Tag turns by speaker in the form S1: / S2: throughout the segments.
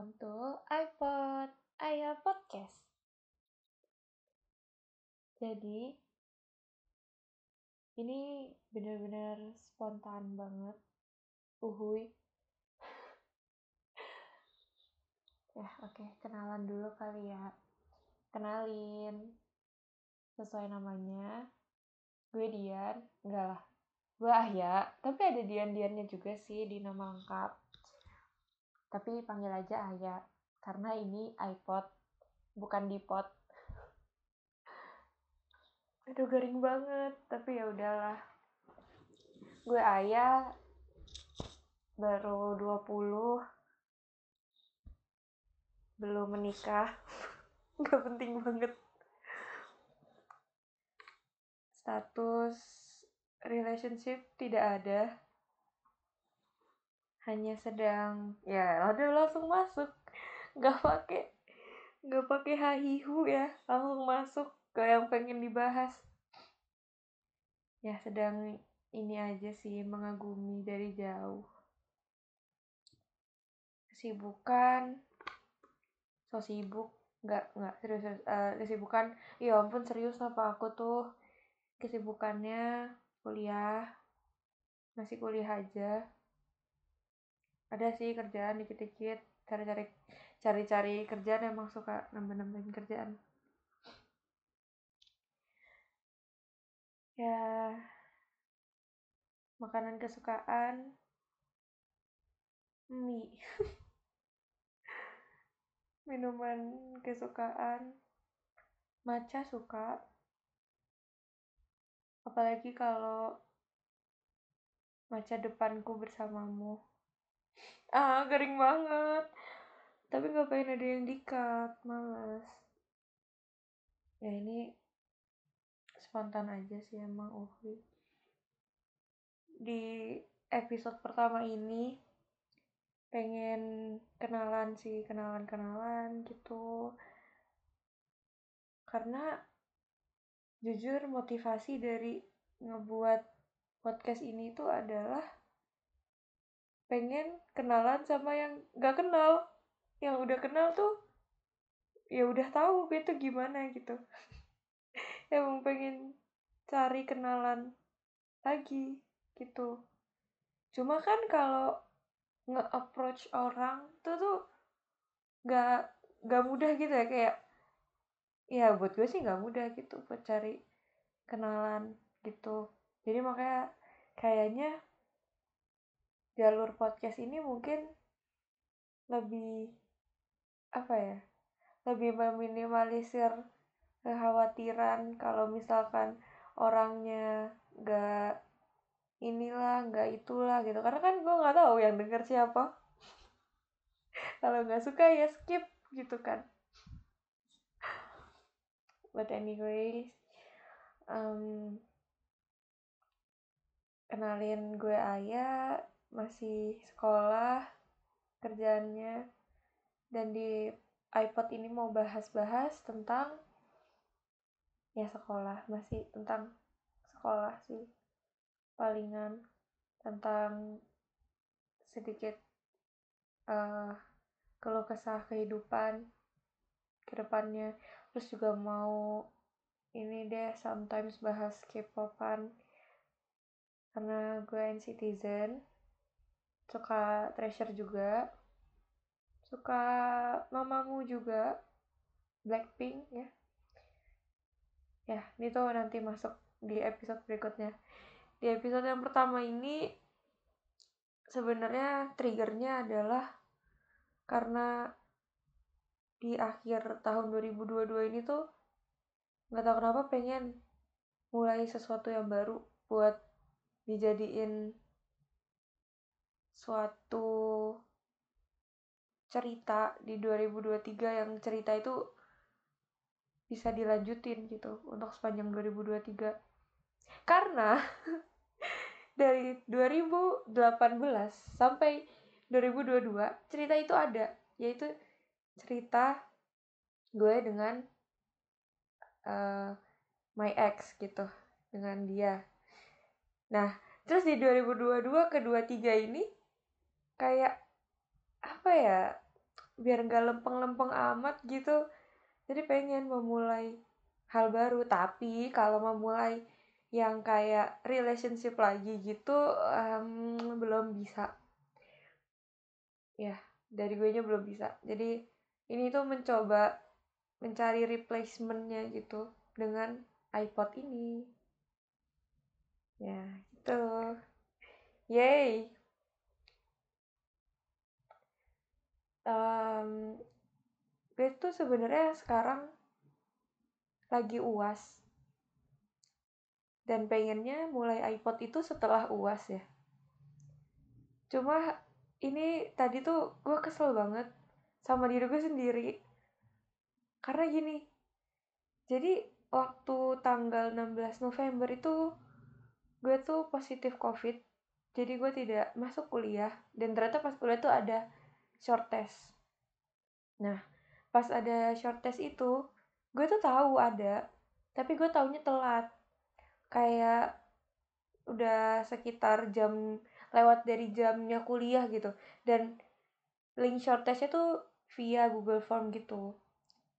S1: welcome to iPod Ayah Podcast. Jadi, ini bener-bener spontan banget. Uhuy. ya, oke, okay. kenalan dulu kali ya. Kenalin. Sesuai namanya, gue Dian. Enggak lah, gue Ahya. Tapi ada Dian-Diannya juga sih di nama lengkap tapi panggil aja Ayah karena ini iPod bukan di pot. Aduh garing banget tapi ya udahlah. Gue Ayah baru 20 belum menikah. Nggak penting banget. Status relationship tidak ada hanya sedang ya udah langsung masuk. Nggak pakai nggak pakai hahihu ya. Langsung masuk ke yang pengen dibahas. Ya sedang ini aja sih mengagumi dari jauh. Kesibukan. So sibuk. Nggak nggak serius, uh, kesibukan. Ya ampun serius apa aku tuh? Kesibukannya kuliah. Masih kuliah aja ada sih kerjaan dikit-dikit cari-cari cari-cari kerjaan emang suka nambah-nambahin kerjaan. Ya makanan kesukaan mie. Minuman kesukaan matcha suka. Apalagi kalau matcha depanku bersamamu ah garing banget. Tapi nggak pengen ada yang dikat males. Ya ini spontan aja sih emang Ufi di episode pertama ini pengen kenalan sih kenalan-kenalan gitu. Karena jujur motivasi dari ngebuat podcast ini tuh adalah pengen kenalan sama yang gak kenal. Yang udah kenal tuh ya udah tahu gue tuh gimana gitu. Emang pengen cari kenalan lagi gitu. Cuma kan kalau nge-approach orang tuh tuh gak gak mudah gitu ya. Kayak ya buat gue sih gak mudah gitu buat cari kenalan gitu. Jadi makanya kayaknya jalur podcast ini mungkin lebih apa ya lebih meminimalisir kekhawatiran kalau misalkan orangnya gak inilah nggak itulah gitu. Karena kan gue nggak tahu yang denger siapa. Kalau nggak suka ya skip gitu kan. But anyways um, kenalin gue Ayah masih sekolah kerjaannya. Dan di iPod ini mau bahas-bahas tentang ya sekolah masih tentang sekolah sih. Palingan tentang sedikit uh, keluh kesah kehidupan ke depannya terus juga mau ini deh sometimes bahas K-popan. Karena gue citizen suka treasure juga. Suka mamamu juga. Blackpink ya. Ya ini tuh nanti masuk di episode berikutnya. Di episode yang pertama ini sebenarnya triggernya adalah karena di akhir tahun 2022 ini tuh nggak tahu kenapa pengen mulai sesuatu yang baru buat dijadiin suatu cerita di 2023 yang cerita itu bisa dilanjutin gitu untuk sepanjang 2023 karena dari 2018 sampai 2022 cerita itu ada yaitu cerita gue dengan uh, my ex gitu dengan dia. Nah terus di 2022 kedua tiga ini kayak apa ya biar nggak lempeng-lempeng amat gitu. Jadi pengen memulai hal baru. Tapi kalau memulai yang kayak relationship lagi gitu um, belum bisa. Ya dari gue nya belum bisa. Jadi ini tuh mencoba mencari replacementnya gitu dengan iPod ini. Ya gitu. Yay um, gue tuh sebenarnya sekarang lagi uas dan pengennya mulai iPod itu setelah uas ya. Cuma ini tadi tuh gue kesel banget sama diri gue sendiri. Karena gini jadi waktu tanggal 16 November itu gue tuh positif covid jadi gue tidak masuk kuliah dan ternyata pas kuliah tuh ada short test. Nah pas ada short test itu gue tuh tahu ada tapi gue taunya telat. Kayak udah sekitar jam lewat dari jamnya kuliah gitu. Dan link short testnya tuh via Google Form gitu.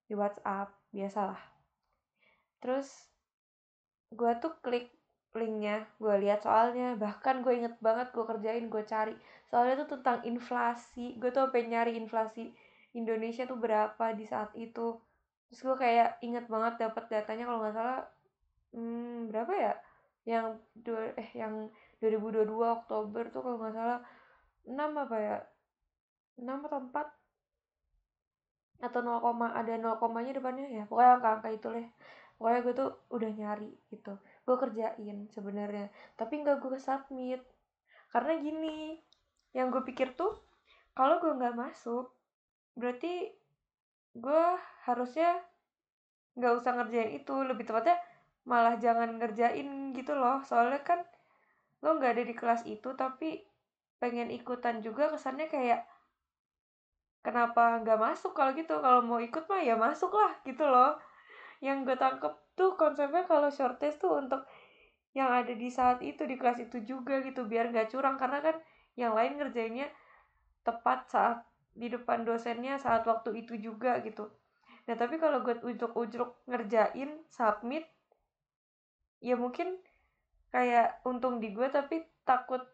S1: Di WhatsApp biasalah. Terus gue tuh klik linknya gue lihat. Soalnya bahkan gue inget banget gue kerjain gue cari. Soalnya tuh tentang inflasi. Gue tuh pengen nyari inflasi Indonesia tuh berapa di saat itu. Terus gue kayak inget banget dapat datanya kalau nggak salah hmm, berapa ya? Yang dua eh yang 2022 Oktober tuh kalau nggak salah 6 apa ya? 6 atau 4 atau 0, ada 0 komanya depannya ya? Pokoknya angka-angka itu lah pokoknya gue tuh udah nyari gitu gue kerjain sebenarnya. Tapi nggak gue submit. Karena gini yang gue pikir tuh kalau gue nggak masuk berarti gue harusnya nggak usah ngerjain itu. Lebih tepatnya malah jangan ngerjain gitu loh. Soalnya kan lo nggak ada di kelas itu tapi pengen ikutan juga kesannya kayak kenapa nggak masuk? Kalau gitu kalau mau ikut mah ya masuk lah gitu loh yang gue tangkep tuh konsepnya kalau short test tuh untuk yang ada di saat itu di kelas itu juga gitu biar nggak curang. Karena kan yang lain ngerjainnya tepat saat di depan dosennya saat waktu itu juga gitu. Nah tapi kalau gue ujuk-ujuk ngerjain submit ya mungkin kayak untung di gue tapi takut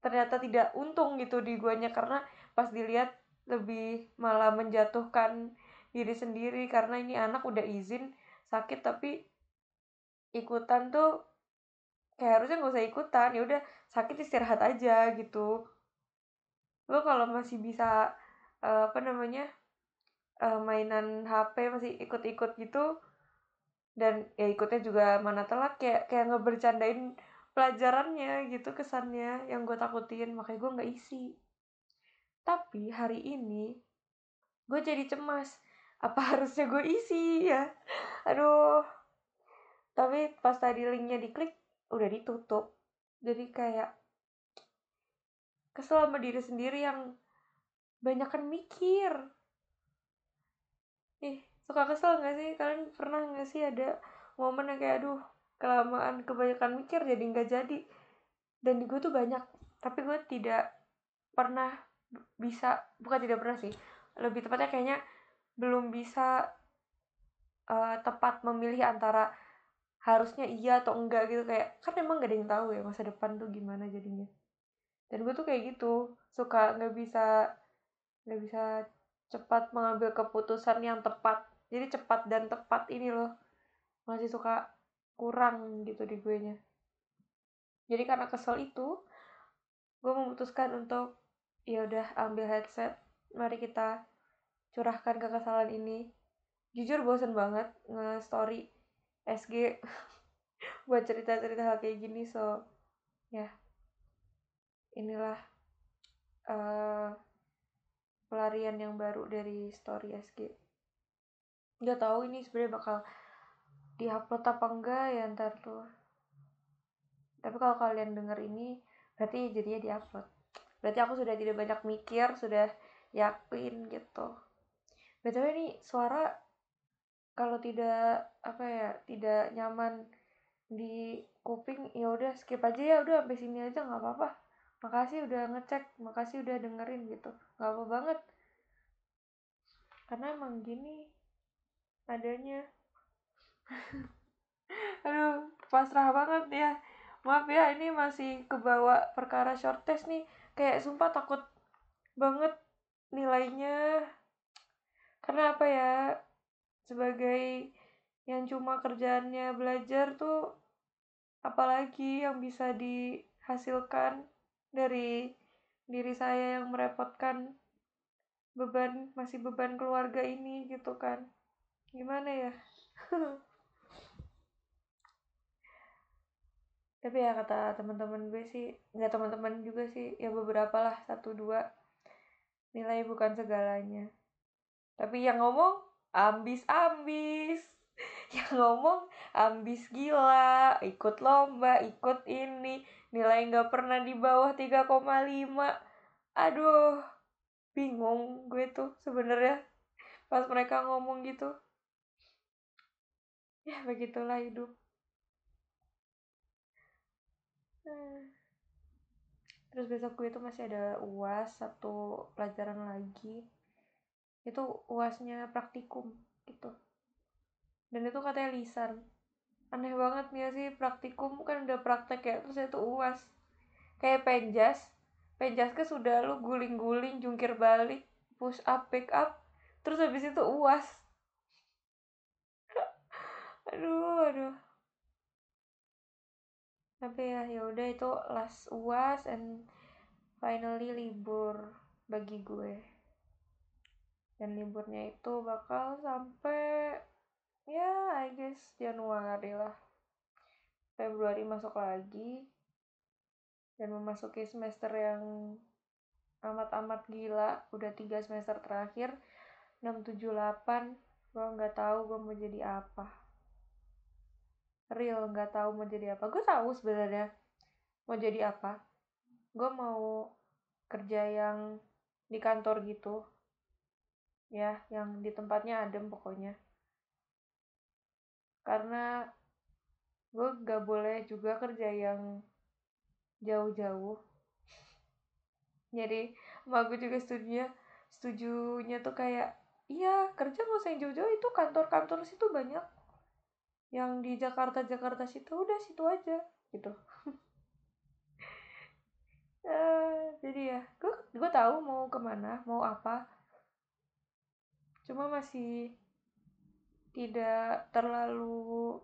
S1: ternyata tidak untung gitu di guanya. Karena pas dilihat lebih malah menjatuhkan diri sendiri karena ini anak udah izin sakit tapi ikutan tuh kayak harusnya nggak usah ikutan ya udah sakit istirahat aja gitu. Lo kalau masih bisa uh, apa namanya uh, mainan HP masih ikut-ikut gitu dan ya ikutnya juga mana telat kayak kayak ngebercandain pelajarannya gitu kesannya yang gue takutin makanya gue nggak isi. Tapi hari ini gue jadi cemas apa harusnya gue isi ya? Aduh. Tapi pas tadi linknya diklik udah ditutup. Jadi kayak kesel sama diri sendiri yang banyak kan mikir. Ih suka kesel gak sih? Kalian pernah gak sih ada momen yang kayak aduh kelamaan kebanyakan mikir jadi nggak jadi. Dan gue tuh banyak. Tapi gue tidak pernah bisa bukan tidak pernah sih. Lebih tepatnya kayaknya belum bisa uh, tepat memilih antara harusnya iya atau enggak gitu. Kayak kan emang gak ada yang tahu ya masa depan tuh gimana jadinya. Dan gue tuh kayak gitu suka nggak bisa nggak bisa cepat mengambil keputusan yang tepat. Jadi cepat dan tepat ini loh masih suka kurang gitu di gue nya. Jadi karena kesel itu gue memutuskan untuk ya udah ambil headset mari kita curahkan kekesalan ini. Jujur bosen banget nge-story SG buat cerita-cerita hal kayak gini so ya. Inilah uh, pelarian yang baru dari story SG nggak tahu ini sebenarnya bakal diupload apa enggak ya ntar tuh. Tapi kalau kalian denger ini berarti jadinya diupload. Berarti aku sudah tidak banyak mikir sudah yakin gitu btw ini suara kalau tidak apa ya tidak nyaman di kuping ya udah skip aja ya udah sampai sini aja nggak apa-apa. Makasih udah ngecek makasih udah dengerin gitu. Nggak apa banget. Karena emang gini adanya. Aduh pasrah banget ya. Maaf ya ini masih kebawa perkara short test nih. Kayak sumpah takut banget nilainya karena apa ya sebagai yang cuma kerjaannya belajar tuh apalagi yang bisa dihasilkan dari diri saya yang merepotkan beban masih beban keluarga ini gitu kan. Gimana ya? Tapi ya kata teman-teman gue sih nggak teman-teman juga sih ya beberapa lah satu dua. Nilai bukan segalanya tapi yang ngomong ambis ambis yang ngomong ambis gila. Ikut lomba ikut ini. Nilai nggak pernah di bawah 3,5 aduh bingung gue tuh sebenarnya pas mereka ngomong gitu. Ya begitulah hidup. Terus besok gue tuh masih ada uas satu pelajaran lagi itu uasnya praktikum gitu. Dan itu katanya lisan. Aneh banget nih sih? Praktikum kan udah praktek ya terus itu uas. Kayak penjas. Penjas ke sudah lu guling-guling jungkir balik push up pick up terus habis itu uas. Aduh aduh. Tapi ya ya udah itu last uas and finally libur bagi gue dan liburnya itu bakal sampai ya I guess Januari lah. Februari masuk lagi. Dan memasuki semester yang amat-amat gila. Udah tiga semester terakhir. 6, 7, 8 gue nggak tahu gue mau jadi apa. Real nggak tahu mau jadi apa. Gue tahu sebenarnya mau jadi apa. Gue mau kerja yang di kantor gitu ya yang di tempatnya adem pokoknya. Karena gue gak boleh juga kerja yang jauh-jauh. Jadi emak gue juga setujunya setujunya tuh kayak iya kerja nggak usah yang jauh-jauh itu kantor-kantor situ banyak. Yang di Jakarta Jakarta situ udah situ aja gitu. Uh, jadi ya gue gue tahu mau ke mana mau apa cuma masih tidak terlalu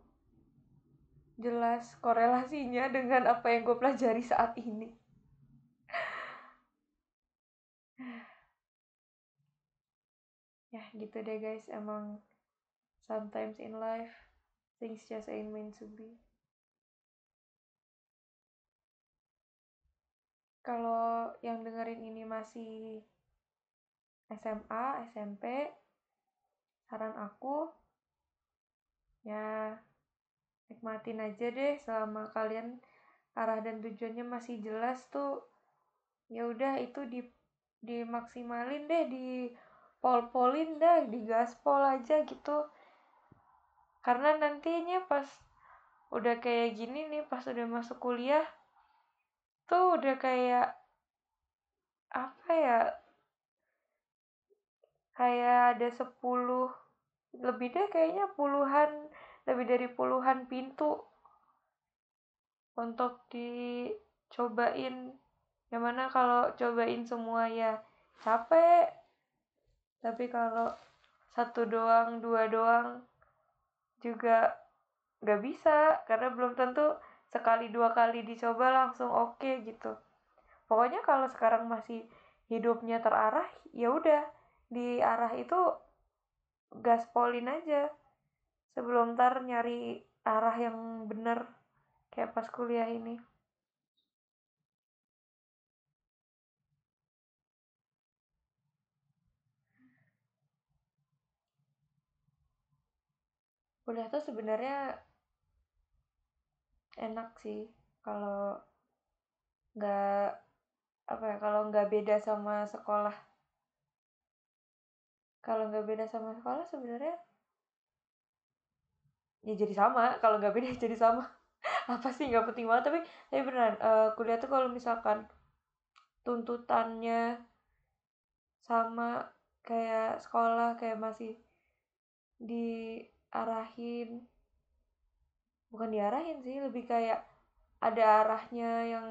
S1: jelas korelasinya dengan apa yang gue pelajari saat ini. ya gitu deh guys, emang sometimes in life things just ain't meant to be. Kalau yang dengerin ini masih SMA, SMP, saran aku ya nikmatin aja deh selama kalian arah dan tujuannya masih jelas tuh. Ya udah itu di dimaksimalin deh di pol-polin deh di gaspol aja gitu. Karena nantinya pas udah kayak gini nih pas udah masuk kuliah tuh udah kayak apa ya kayak ada sepuluh lebih deh kayaknya puluhan lebih dari puluhan pintu untuk dicobain. Yang mana kalau cobain semua ya capek tapi kalau satu doang dua doang juga gak bisa karena belum tentu sekali dua kali dicoba langsung oke okay, gitu. Pokoknya kalau sekarang masih hidupnya terarah ya udah di arah itu gaspolin aja. Sebelum ntar nyari arah yang bener kayak pas kuliah ini. Kuliah tuh sebenarnya enak sih kalau nggak apa ya kalau nggak beda sama sekolah kalau nggak beda sama sekolah sebenarnya ya jadi sama. Kalau nggak beda jadi sama. Apa sih nggak penting banget. Tapi tapi beneran uh, kuliah tuh kalau misalkan tuntutannya sama kayak sekolah kayak masih diarahin bukan diarahin sih lebih kayak ada arahnya yang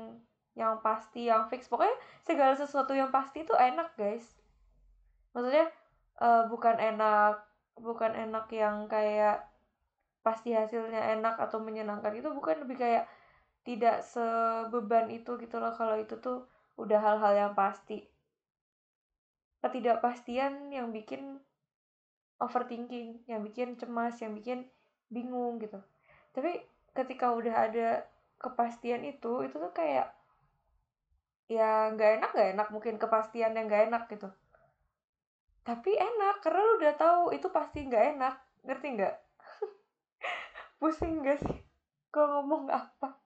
S1: yang pasti yang fix. Pokoknya segala sesuatu yang pasti itu enak guys. Maksudnya uh, bukan enak bukan enak yang kayak pasti hasilnya enak atau menyenangkan itu bukan lebih kayak tidak sebeban itu gitu loh. Kalau itu tuh udah hal-hal yang pasti. Ketidakpastian yang bikin overthinking yang bikin cemas yang bikin bingung gitu. Tapi ketika udah ada kepastian itu itu tuh kayak ya nggak enak nggak enak. Mungkin kepastian yang nggak enak gitu tapi enak karena lu udah tahu itu pasti nggak enak ngerti nggak? Pusing gak sih kok ngomong apa?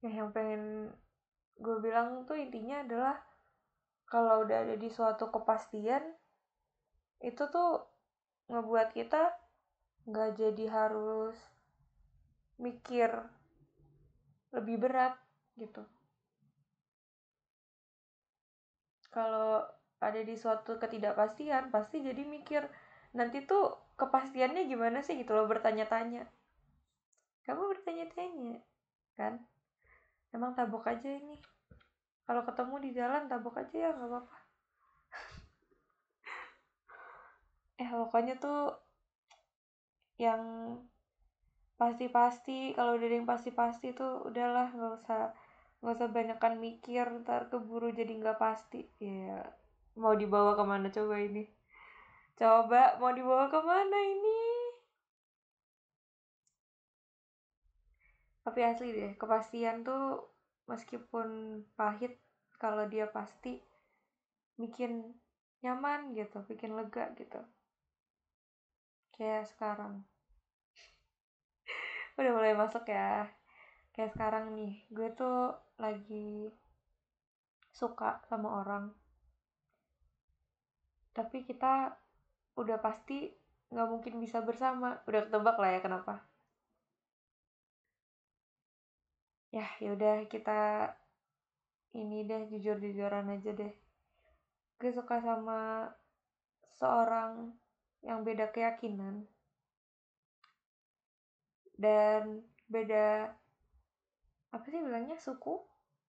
S1: Ya yang pengen gue bilang tuh intinya adalah kalau udah ada di suatu kepastian itu tuh ngebuat kita nggak jadi harus mikir lebih berat gitu. Kalau ada di suatu ketidakpastian pasti jadi mikir nanti tuh kepastiannya gimana sih? Gitu loh bertanya-tanya. Kamu bertanya-tanya kan? Emang tabok aja ini. Kalau ketemu di jalan tabok aja ya nggak apa-apa. Eh pokoknya tuh yang pasti-pasti kalau udah yang pasti-pasti tuh udahlah nggak usah nggak usah banyakkan mikir ntar keburu jadi nggak pasti. Ya mau dibawa ke mana coba ini? Coba mau dibawa ke mana ini? Tapi asli deh kepastian tuh meskipun pahit kalau dia pasti bikin nyaman gitu bikin lega gitu. Kayak sekarang. Udah mulai masuk ya. Kayak sekarang nih gue tuh lagi suka sama orang tapi kita udah pasti nggak mungkin bisa bersama. Udah ketebak lah ya kenapa? Ya yaudah kita ini deh jujur-jujuran aja deh. Gue suka sama seorang yang beda keyakinan. Dan beda apa sih bilangnya? Suku?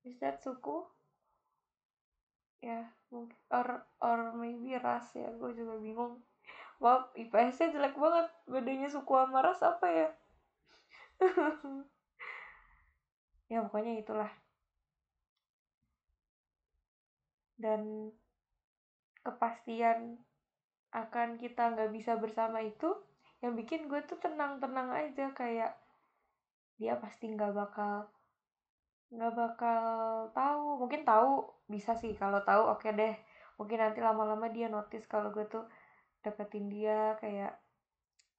S1: Is that suku ya mungkin or or maybe ras ya gue juga bingung Wah, IPS-nya jelek banget. Bedanya suku sama ras apa ya? ya, pokoknya itulah. Dan kepastian akan kita nggak bisa bersama itu yang bikin gue tuh tenang-tenang aja kayak dia pasti nggak bakal nggak bakal tahu. Mungkin tahu bisa sih. Kalau tahu oke okay deh. Mungkin nanti lama-lama dia notice kalau gue tuh deketin dia kayak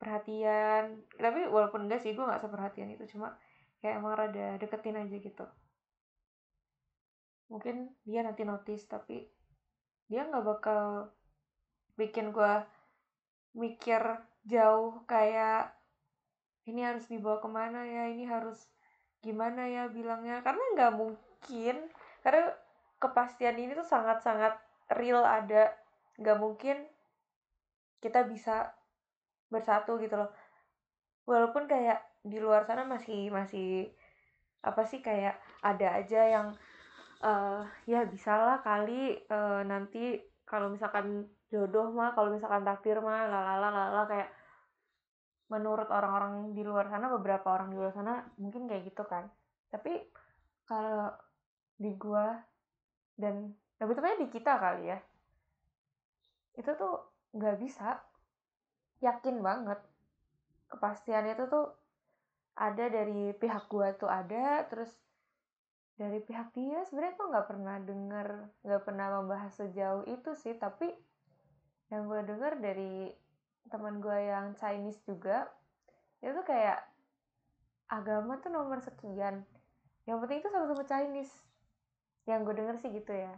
S1: perhatian. Tapi walaupun enggak sih gue nggak seperhatian itu. Cuma kayak emang rada deketin aja gitu. Mungkin dia nanti notice tapi dia nggak bakal bikin gue mikir jauh kayak ini harus dibawa ke mana ya? Ini harus gimana ya bilangnya? Karena nggak mungkin karena kepastian ini tuh sangat-sangat real ada. Nggak mungkin kita bisa bersatu gitu loh. Walaupun kayak di luar sana masih masih apa sih kayak ada aja yang uh, ya bisalah kali uh, nanti kalau misalkan jodoh mah kalau misalkan takdir mah lalala lalala kayak menurut orang-orang di luar sana beberapa orang di luar sana mungkin kayak gitu kan. Tapi kalau di gua dan lebih tepatnya di kita kali ya itu tuh nggak bisa. Yakin banget kepastian itu tuh ada dari pihak gua tuh ada terus dari pihak dia sebenarnya tuh nggak pernah denger nggak pernah membahas sejauh itu sih. Tapi yang gue denger dari teman gue yang Chinese juga itu kayak agama tuh nomor sekian yang penting itu sama-sama Chinese. Yang gue denger sih gitu ya.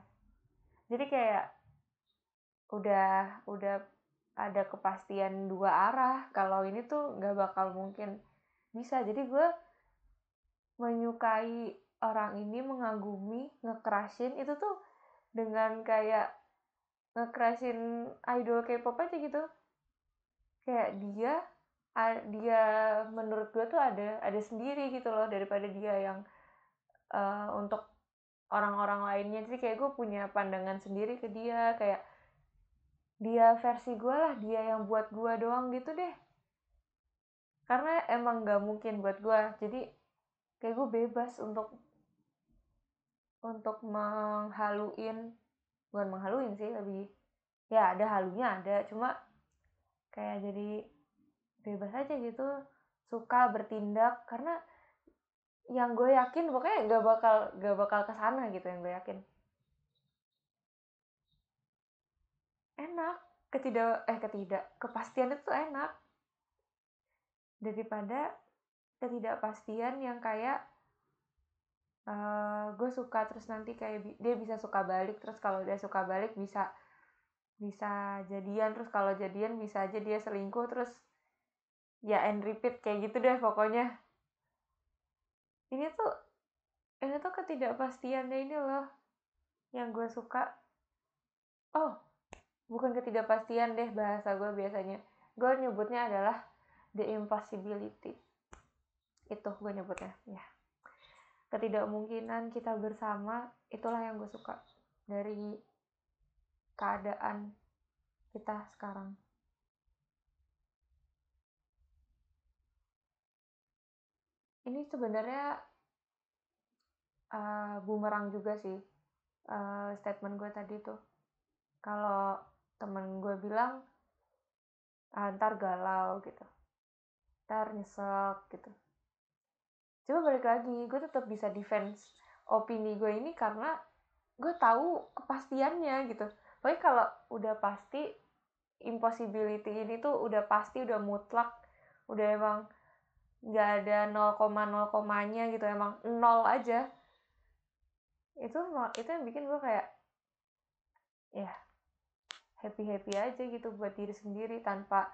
S1: Jadi kayak udah udah ada kepastian dua arah kalau ini tuh nggak bakal mungkin bisa. Jadi gue menyukai orang ini mengagumi ngekerasin itu tuh dengan kayak ngecrashin idol K-pop aja gitu kayak dia dia menurut gue tuh ada ada sendiri gitu loh daripada dia yang uh, untuk orang-orang lainnya. Sih kayak gue punya pandangan sendiri ke dia kayak dia versi gue lah dia yang buat gue doang gitu deh. Karena emang gak mungkin buat gue jadi kayak gue bebas untuk untuk menghaluin bukan menghaluin sih lebih ya ada halunya ada. Cuma kayak jadi bebas aja gitu suka bertindak karena yang gue yakin pokoknya gak bakal gak bakal ke sana gitu yang gue yakin. Enak ketidak eh ketidak kepastian itu enak. Daripada ketidakpastian yang kayak uh, gue suka terus nanti kayak dia bisa suka balik terus kalau dia suka balik bisa bisa jadian terus kalau jadian bisa aja dia selingkuh terus ya and repeat kayak gitu deh pokoknya. Ini tuh ini tuh ketidakpastiannya ini loh yang gue suka. Oh bukan ketidakpastian deh bahasa gue biasanya. Gue nyebutnya adalah the impossibility. Itu gue nyebutnya ya. Ketidakmungkinan kita bersama itulah yang gue suka dari keadaan kita sekarang. Ini sebenarnya uh, bumerang juga sih uh, statement gue tadi tuh. Kalau temen gue bilang ah, ntar galau gitu. Ntar nyesek gitu. Coba balik lagi gue tetap bisa defense opini gue ini karena gue tahu kepastiannya gitu pokoknya kalau udah pasti impossibility ini tuh udah pasti udah mutlak udah emang nggak ada 0, 0 komanya gitu emang nol aja. Itu itu yang bikin gue kayak ya happy happy aja gitu buat diri sendiri tanpa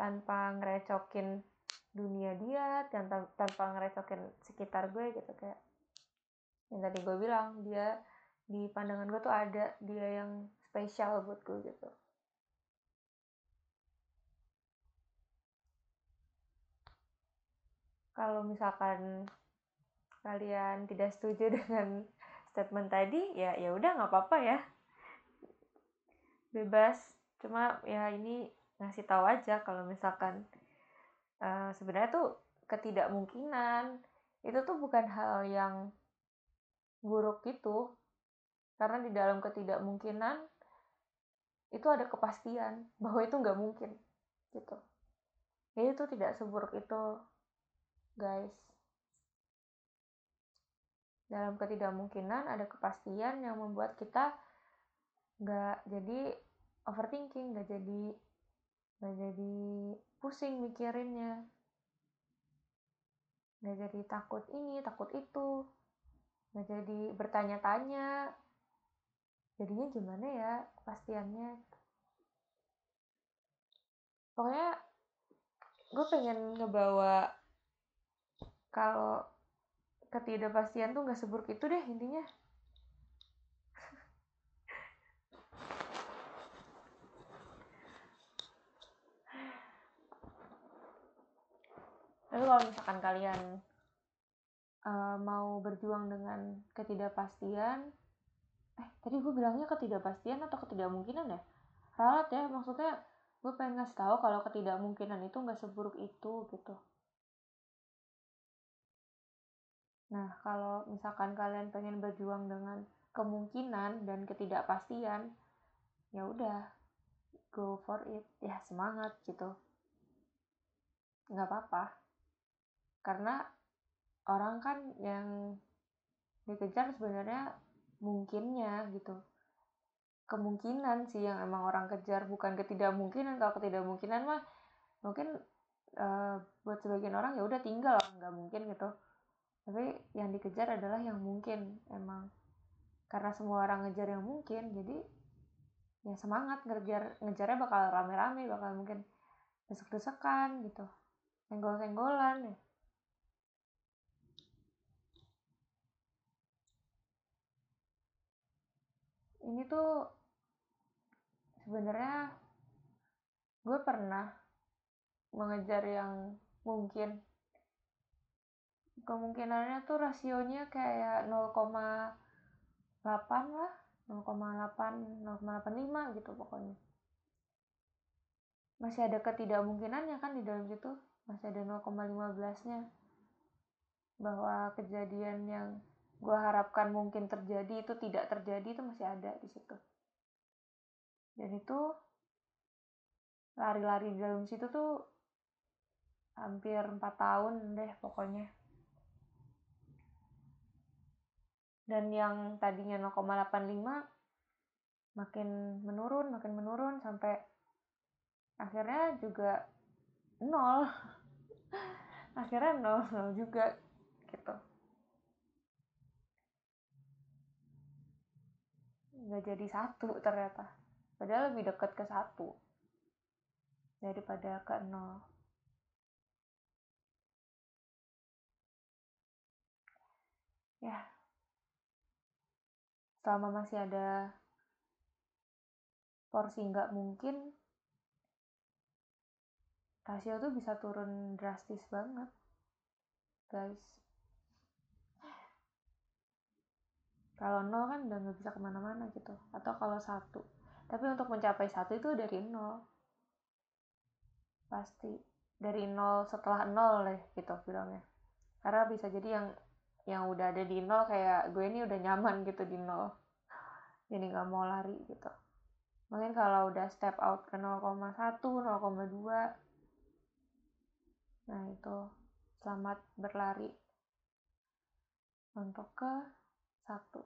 S1: tanpa ngerecokin dunia dia tanpa tanpa ngerecokin sekitar gue gitu kayak yang tadi gue bilang dia di pandangan gue tuh ada dia yang spesial buat gue gitu. Kalau misalkan kalian tidak setuju dengan statement tadi ya ya udah nggak apa-apa ya. Bebas. Cuma ya ini ngasih tahu aja kalau misalkan uh, sebenarnya tuh ketidakmungkinan. Itu tuh bukan hal yang buruk gitu karena di dalam ketidakmungkinan itu ada kepastian bahwa itu nggak mungkin gitu jadi itu tidak seburuk itu guys. Dalam ketidakmungkinan ada kepastian yang membuat kita nggak jadi overthinking, nggak jadi nggak jadi pusing mikirinnya, nggak jadi takut ini, takut itu, nggak jadi bertanya-tanya. Jadinya gimana ya kepastiannya? Pokoknya gue pengen ngebawa kalau ketidakpastian tuh nggak seburuk itu deh intinya tapi kalau misalkan kalian uh, mau berjuang dengan ketidakpastian eh tadi gue bilangnya ketidakpastian atau ketidakmungkinan ya ralat ya maksudnya gue pengen ngasih tahu kalau ketidakmungkinan itu nggak seburuk itu gitu Nah, kalau misalkan kalian pengen berjuang dengan kemungkinan dan ketidakpastian, ya udah, go for it. Ya, semangat gitu. Nggak apa-apa. Karena orang kan yang dikejar sebenarnya mungkinnya gitu. Kemungkinan sih yang emang orang kejar, bukan ketidakmungkinan. Kalau ketidakmungkinan mah mungkin uh, buat sebagian orang ya udah tinggal nggak mungkin gitu tapi yang dikejar adalah yang mungkin emang karena semua orang ngejar yang mungkin jadi ya semangat ngejar ngejarnya bakal rame-rame bakal mungkin desek-desekan gitu senggol-senggolan ya ini tuh sebenarnya gue pernah mengejar yang mungkin. Kemungkinannya tuh rasionya kayak 0,8 lah 0,8 0,85 gitu pokoknya. Masih ada ketidakmungkinannya kan di dalam situ masih ada 0,15 nya bahwa kejadian yang gue harapkan mungkin terjadi itu tidak terjadi itu masih ada di situ. Dan itu lari-lari di dalam situ tuh hampir 4 tahun deh pokoknya. Dan yang tadinya 0,85 makin menurun makin menurun sampai akhirnya juga nol. Akhirnya nol nol juga gitu nggak jadi satu ternyata. Padahal lebih dekat ke satu daripada ke nol. Ya. Selama masih ada porsi nggak mungkin rasio tuh bisa turun drastis banget guys kalau nol kan udah nggak bisa ke mana-mana gitu atau kalau satu. Tapi untuk mencapai satu itu dari nol. Pasti dari nol setelah nol deh gitu bilangnya. Karena bisa jadi yang yang udah ada di nol kayak gue ini udah nyaman gitu di nol. Jadi nggak mau lari gitu. Mungkin kalau udah step out ke 0,1 0,2 Nah, itu. Selamat berlari. Untuk ke satu.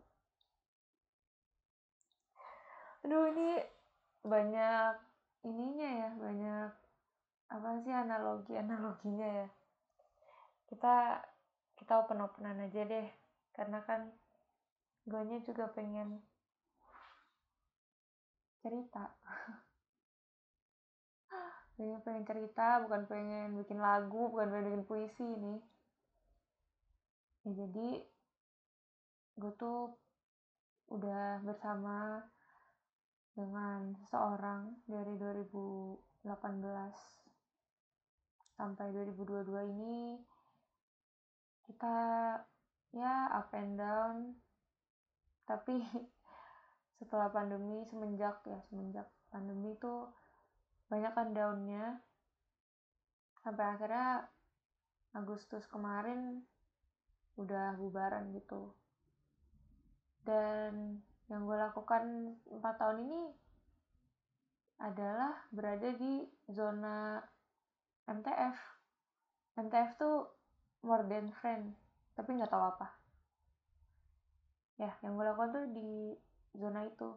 S1: Aduh, ini banyak ininya ya, banyak apa sih analogi-analoginya ya. Kita kita open-openan aja deh, karena kan gue juga pengen cerita. Ini pengen cerita, bukan pengen bikin lagu, bukan pengen bikin puisi ini. Ya jadi gue tuh udah bersama dengan seseorang dari 2018 sampai 2022 ini kita ya up and down. Tapi setelah pandemi semenjak ya semenjak pandemi tuh banyak kan daunnya sampai akhirnya Agustus kemarin udah bubaran gitu dan yang gue lakukan empat tahun ini adalah berada di zona MTF MTF tuh more than friend tapi nggak tahu apa. Ya yang gue lakukan tuh di zona itu.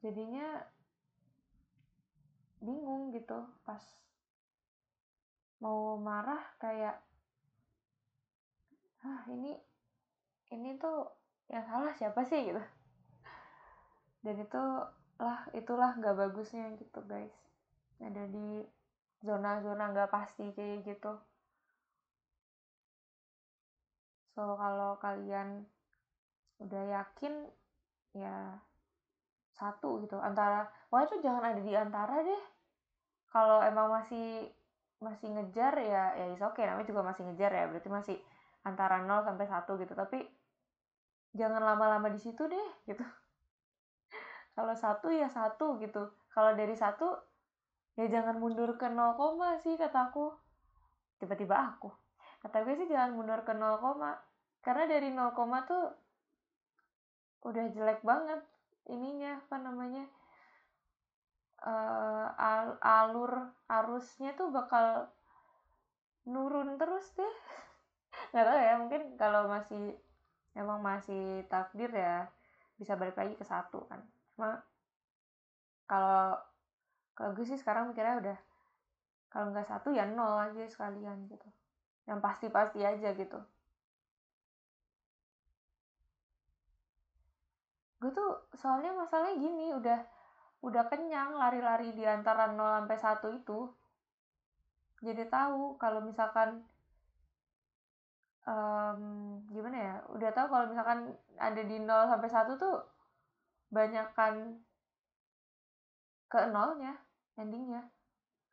S1: Jadinya bingung gitu pas mau marah kayak ah ini ini tuh yang salah siapa sih? gitu. Dan itu lah itulah nggak bagusnya gitu guys. Ada di zona-zona nggak pasti kayak gitu. So kalau kalian udah yakin ya satu gitu. Antara wah itu jangan ada di antara deh. Kalau emang masih masih ngejar ya ya is oke okay. namanya juga masih ngejar ya berarti masih antara 0 sampai satu gitu. Tapi jangan lama-lama di situ deh gitu. Kalau satu ya satu gitu. Kalau dari satu ya jangan mundur ke 0, sih kataku tiba-tiba aku. Kata gue sih jangan mundur ke 0, karena dari 0, tuh udah jelek banget ininya apa namanya uh, al alur arusnya tuh bakal nurun terus deh. Nggak tahu ya mungkin kalau masih emang masih takdir ya bisa balik lagi ke satu kan. Cuma kalau kalau gue sih sekarang mikirnya udah kalau nggak satu ya nol aja sekalian gitu. Yang pasti-pasti aja gitu. Gue tuh soalnya masalahnya gini udah udah kenyang lari-lari di antara 0 sampai 1 itu. Jadi tahu kalau misalkan um, gimana ya? Udah tahu kalau misalkan ada di 0 sampai 1 tuh banyak kan ke nolnya endingnya.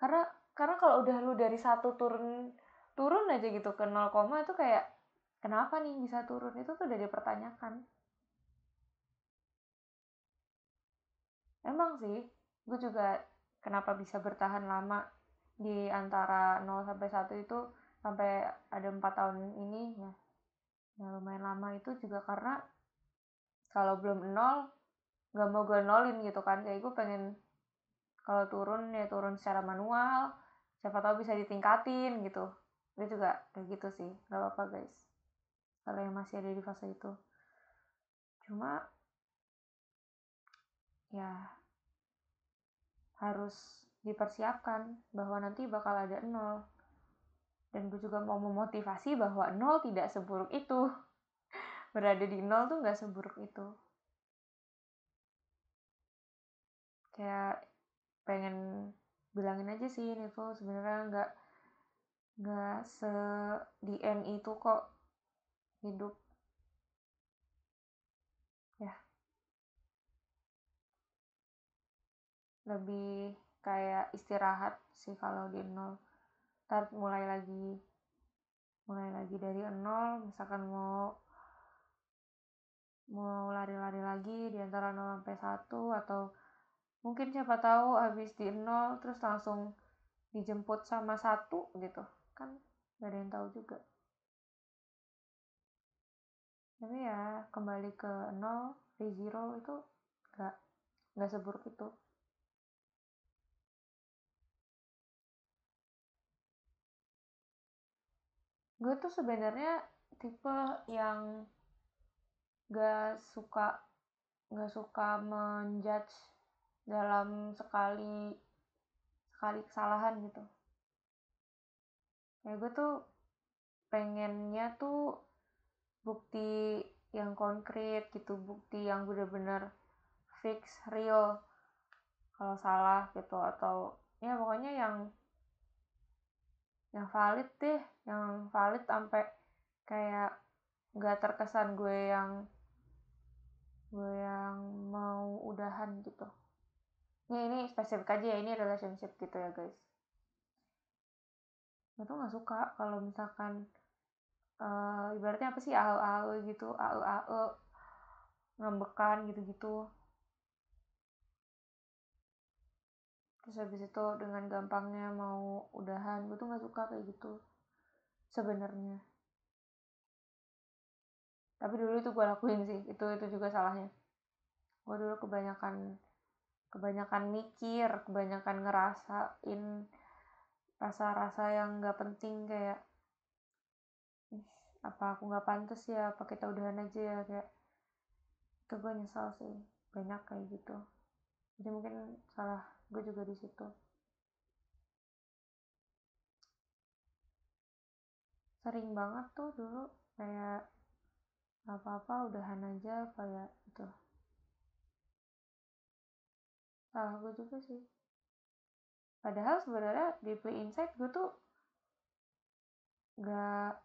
S1: Karena karena kalau udah lu dari satu turun turun aja gitu ke nol koma itu kayak kenapa nih bisa turun? Itu tuh udah dipertanyakan. Emang sih gue juga kenapa bisa bertahan lama di antara 0 sampai 1 itu sampai ada empat tahun ini ya. Ya lumayan lama itu juga karena kalau belum nol nggak mau gue nolin gitu kan. Kayak gue pengen kalau turun ya turun secara manual. Siapa tahu bisa ditingkatin gitu. Gue juga kayak gitu sih. Nggak apa-apa guys. Kalau yang masih ada di fase itu. Cuma ya harus dipersiapkan bahwa nanti bakal ada nol dan gue juga mau memotivasi bahwa nol tidak seburuk itu. Berada di nol tuh nggak seburuk itu. Kayak pengen bilangin aja sih Nivo sebenarnya nggak nggak se di end itu kok hidup. Ya. Lebih kayak istirahat sih kalau di nol ntar mulai lagi mulai lagi dari nol misalkan mau mau lari-lari lagi di antara 0 sampai 1 atau mungkin siapa tahu habis di nol terus langsung dijemput sama satu gitu. Kan gak ada yang tahu juga. Tapi ya kembali ke nol di zero itu gak gak seburuk itu gue tuh sebenarnya tipe yang gak suka gak suka menjudge dalam sekali sekali kesalahan gitu. Ya gue tuh pengennya tuh bukti yang konkret gitu bukti yang bener-bener fix real. Kalau salah gitu atau ya pokoknya yang yang valid deh yang valid sampai kayak nggak terkesan gue yang gue yang mau udahan gitu. Ini ini spesifik aja ya ini relationship gitu ya guys. Gue tuh nggak suka kalau misalkan uh, ibaratnya apa sih AE AE gitu AE AE ngambekan gitu-gitu terus habis itu dengan gampangnya mau udahan gue tuh nggak suka kayak gitu sebenarnya. Tapi dulu itu gue lakuin sih itu itu juga salahnya. Gue dulu kebanyakan kebanyakan mikir kebanyakan ngerasain rasa-rasa yang nggak penting kayak apa aku nggak pantas ya apa kita udahan aja ya? Kayak itu gue nyesal sih banyak kayak gitu. Jadi mungkin salah gue juga di situ. Sering banget tuh dulu kayak apa-apa udahan aja kayak itu salah gue juga sih. Padahal sebenarnya di play inside gue tuh gak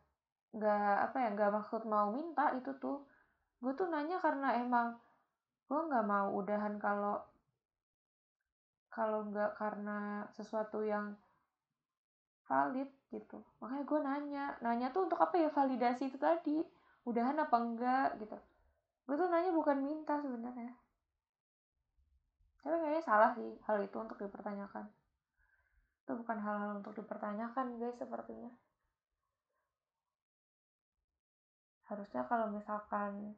S1: gak apa ya gak maksud mau minta itu tuh. Gue tuh nanya karena emang gue nggak mau udahan kalau kalau nggak karena sesuatu yang valid gitu. Makanya gue nanya nanya tuh untuk apa ya validasi itu tadi? Udahan apa enggak gitu. Gue tuh nanya bukan minta sebenarnya. Tapi kayaknya salah sih hal itu untuk dipertanyakan. Itu bukan hal-hal untuk dipertanyakan guys sepertinya. Harusnya kalau misalkan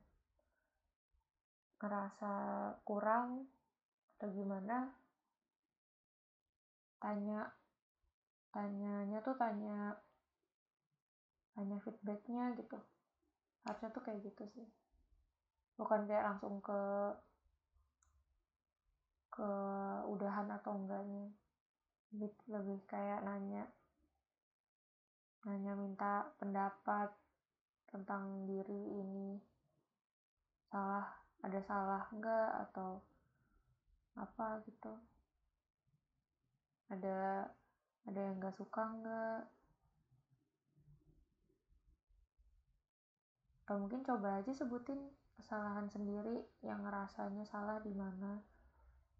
S1: ngerasa kurang atau gimana tanya tanyanya tuh tanya tanya feedbacknya gitu. Harusnya tuh kayak gitu sih. Bukan kayak langsung ke ke udahan atau enggaknya. Lebih, lebih kayak nanya nanya minta pendapat tentang diri ini. Salah ada salah enggak atau apa gitu ada ada yang gak suka nggak? Atau mungkin coba aja sebutin kesalahan sendiri yang ngerasanya salah di mana.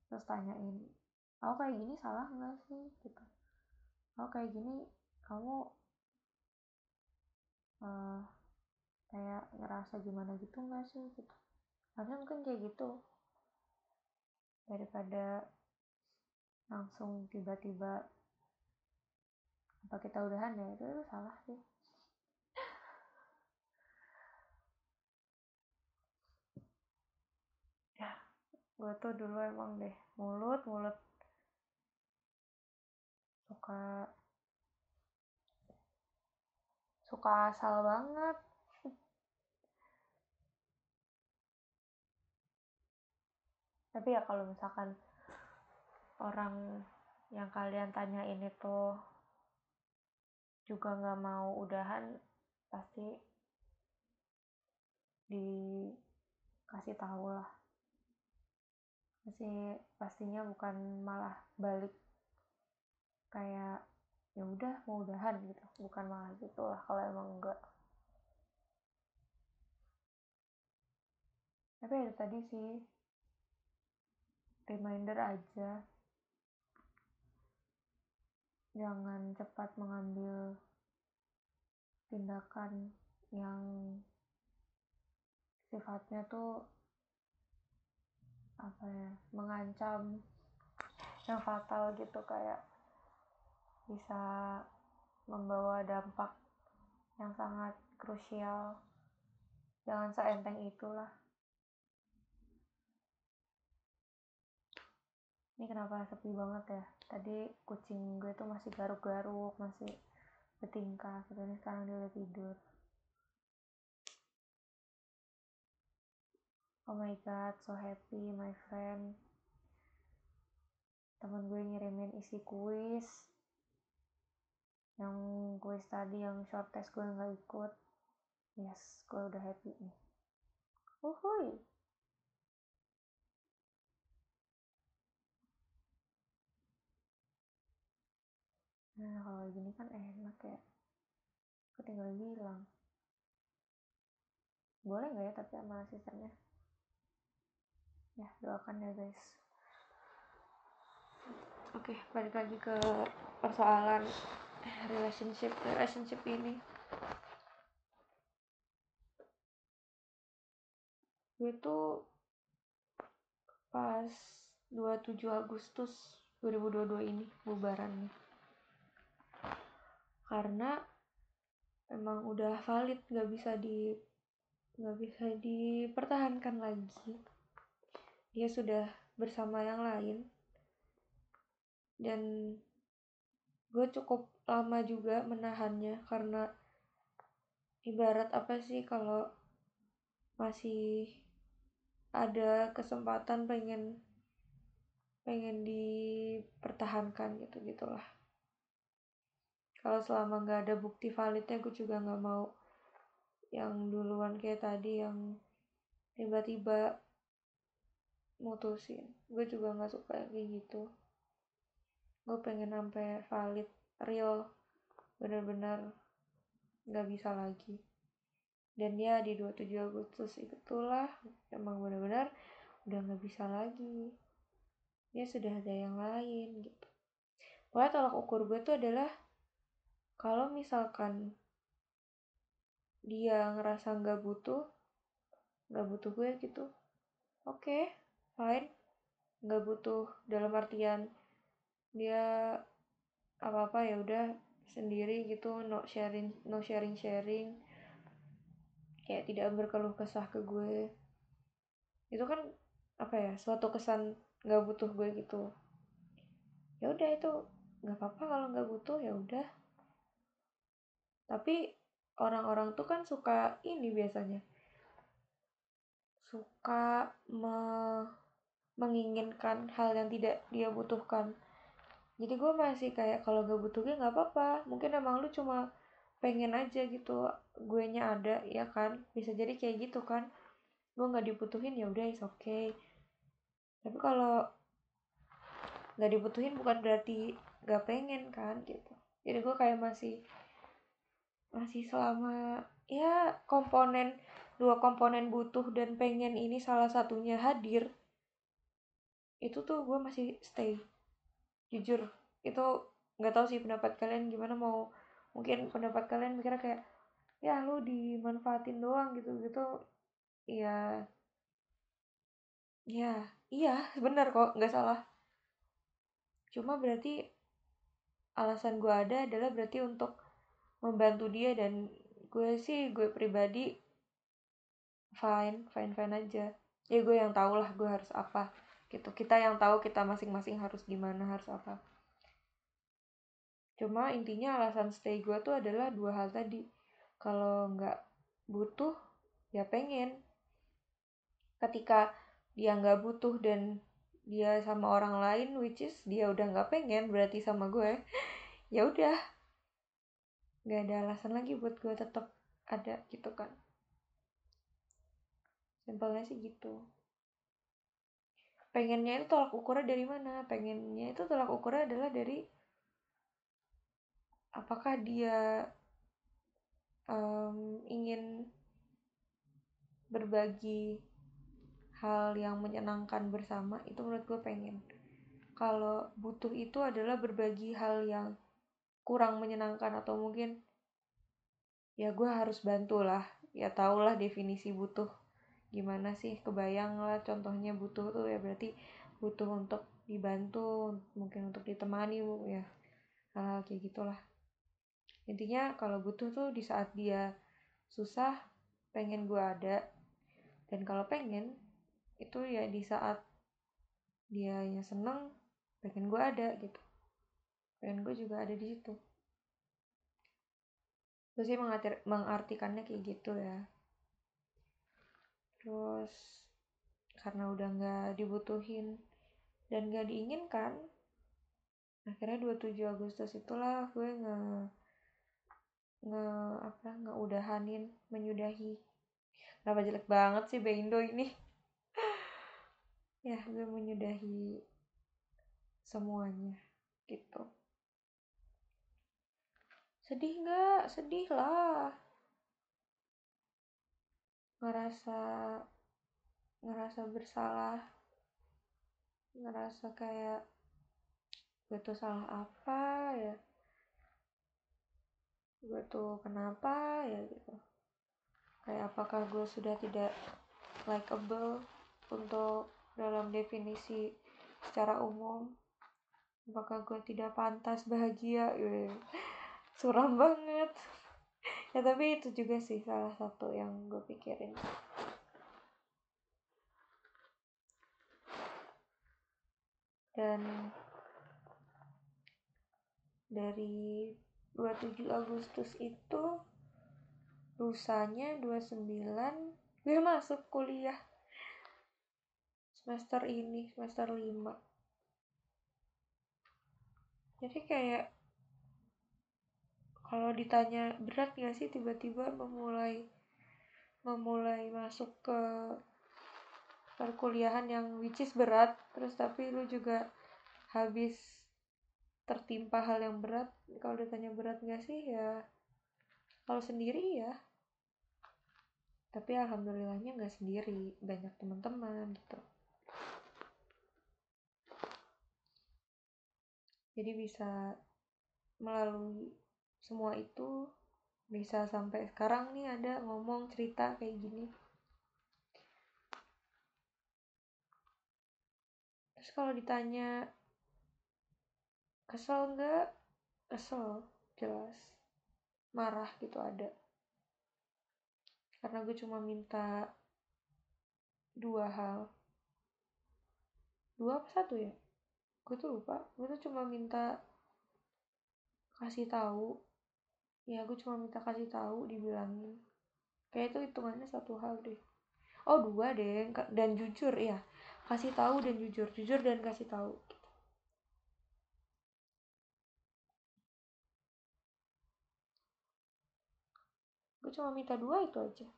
S1: Terus tanyain aku kayak gini salah nggak sih? Gitu. Aku kayak gini kamu uh, kayak ngerasa gimana gitu nggak sih? Gitu. Harusnya mungkin kayak gitu. Daripada langsung tiba-tiba apa kita udahan ya? Itu, salah sih. Ya gue tuh dulu emang deh mulut mulut. Suka suka asal banget. Tapi ya kalau misalkan orang yang kalian tanya ini tuh juga nggak mau udahan pasti dikasih tahu lah. Pasti pastinya bukan malah balik kayak ya udah mau udahan gitu. Bukan malah gitu lah kalau emang enggak tapi ada tadi sih reminder aja jangan cepat mengambil tindakan yang sifatnya tuh apa ya mengancam yang fatal gitu kayak bisa membawa dampak yang sangat krusial. Jangan seenteng itulah. Ini kenapa sepi banget ya tadi kucing gue tuh masih garuk-garuk masih bertingkah gitu ini sekarang dia udah tidur. Oh my god so happy my friend. Temen gue ngirimin isi kuis. Yang kuis tadi yang short test gue nggak ikut. Yes gue udah happy nih. Uhuy nah kalau gini kan enak ya. Aku tinggal bilang. Boleh nggak ya tapi sama asistennya? Ya doakan ya guys. Oke balik lagi ke persoalan relationship relationship ini. Gue tuh pas 27 Agustus 2022 ini bubaran nih karena emang udah valid nggak bisa di nggak bisa dipertahankan lagi. Dia sudah bersama yang lain. Dan gue cukup lama juga menahannya karena ibarat apa sih kalau masih ada kesempatan pengen pengen dipertahankan gitu gitulah kalau selama nggak ada bukti validnya gue juga nggak mau yang duluan kayak tadi yang tiba-tiba mutusin. Gue juga nggak suka kayak gitu. Gue pengen sampai valid real bener-bener nggak bisa lagi. Dan ya di 27 Agustus itulah emang bener-bener udah nggak bisa lagi. Dia sudah ada yang lain gitu. Pokoknya tolak ukur gue tuh adalah kalau misalkan dia ngerasa nggak butuh nggak butuh gue gitu oke okay, fine. Nggak butuh dalam artian dia apa apa ya udah sendiri gitu no sharing no sharing sharing. Kayak tidak berkeluh kesah ke gue. Itu kan apa ya suatu kesan nggak butuh gue gitu. Ya udah itu nggak apa-apa kalau nggak butuh ya udah tapi orang-orang tuh kan suka ini biasanya. Suka me menginginkan hal yang tidak dia butuhkan. Jadi gue masih kayak kalau gak butuh nggak apa-apa. Mungkin emang lu cuma pengen aja gitu. Gue nya ada ya kan? Bisa jadi kayak gitu kan. Gue nggak dibutuhin ya udah is oke okay. tapi kalau nggak dibutuhin bukan berarti gak pengen kan gitu. Jadi gue kayak masih masih selama ya komponen dua komponen butuh dan pengen ini salah satunya hadir itu tuh gue masih stay. Jujur itu nggak tahu sih pendapat kalian gimana mau mungkin pendapat kalian mikirnya kayak ya lu dimanfaatin doang gitu gitu. Ya ya iya benar kok nggak salah. Cuma berarti alasan gue ada adalah berarti untuk membantu dia dan gue sih gue pribadi fine fine fine aja. Ya gue yang tau lah gue harus apa gitu. Kita yang tahu kita masing-masing harus gimana harus apa. Cuma intinya alasan stay gue tuh adalah dua hal tadi. Kalau nggak butuh ya pengen. Ketika dia nggak butuh dan dia sama orang lain which is dia udah nggak pengen berarti sama gue ya udah nggak ada alasan lagi buat gue tetap ada gitu kan. Simpelnya sih gitu. Pengennya itu tolak ukurnya dari mana? Pengennya itu tolak ukurnya adalah dari apakah dia um, ingin berbagi hal yang menyenangkan bersama itu menurut gue pengen. Kalau butuh itu adalah berbagi hal yang kurang menyenangkan atau mungkin ya gue harus bantu lah. Ya tau lah definisi butuh gimana sih kebayang lah contohnya butuh tuh ya berarti butuh untuk dibantu mungkin untuk ditemani ya. Hal, -hal kayak gitulah. Intinya kalau butuh tuh di saat dia susah pengen gue ada dan kalau pengen itu ya di saat dia yang seneng pengen gue ada gitu pengen gue juga ada di situ. Gue sih mengartir, mengartikannya kayak gitu ya. Terus karena udah nggak dibutuhin dan gak diinginkan akhirnya 27 Agustus itulah gue nge nge apa nggak udahanin menyudahi. Kenapa jelek banget sih Beindo ini? Ya gue menyudahi semuanya gitu sedih nggak? Sedih lah. Ngerasa ngerasa bersalah. Ngerasa kayak gue tuh salah apa ya. Gue tuh kenapa ya gitu. Kayak apakah gue sudah tidak likeable untuk dalam definisi secara umum? Apakah gue tidak pantas bahagia ya suram banget. Ya tapi itu juga sih salah satu yang gue pikirin. Dan dari 27 Agustus itu lusanya 29 gue masuk kuliah. Semester ini semester 5 jadi kayak kalau ditanya berat gak sih tiba-tiba memulai memulai masuk ke perkuliahan yang which is berat terus tapi lu juga habis tertimpa hal yang berat kalau ditanya berat gak sih ya kalau sendiri ya. Tapi alhamdulillahnya nggak sendiri banyak teman-teman gitu. Jadi bisa melalui semua itu bisa sampai sekarang nih ada ngomong cerita kayak gini. Terus kalau ditanya kesel nggak? Kesel jelas. Marah gitu ada. Karena gue cuma minta dua hal. Dua apa satu ya? Gue tuh lupa. Gue tuh cuma minta kasih tahu ya gue cuma minta kasih tahu dibilangin. Kayak itu hitungannya satu hal deh. Oh dua deh dan jujur ya kasih tahu dan jujur jujur dan kasih tahu. Gue cuma minta dua itu aja.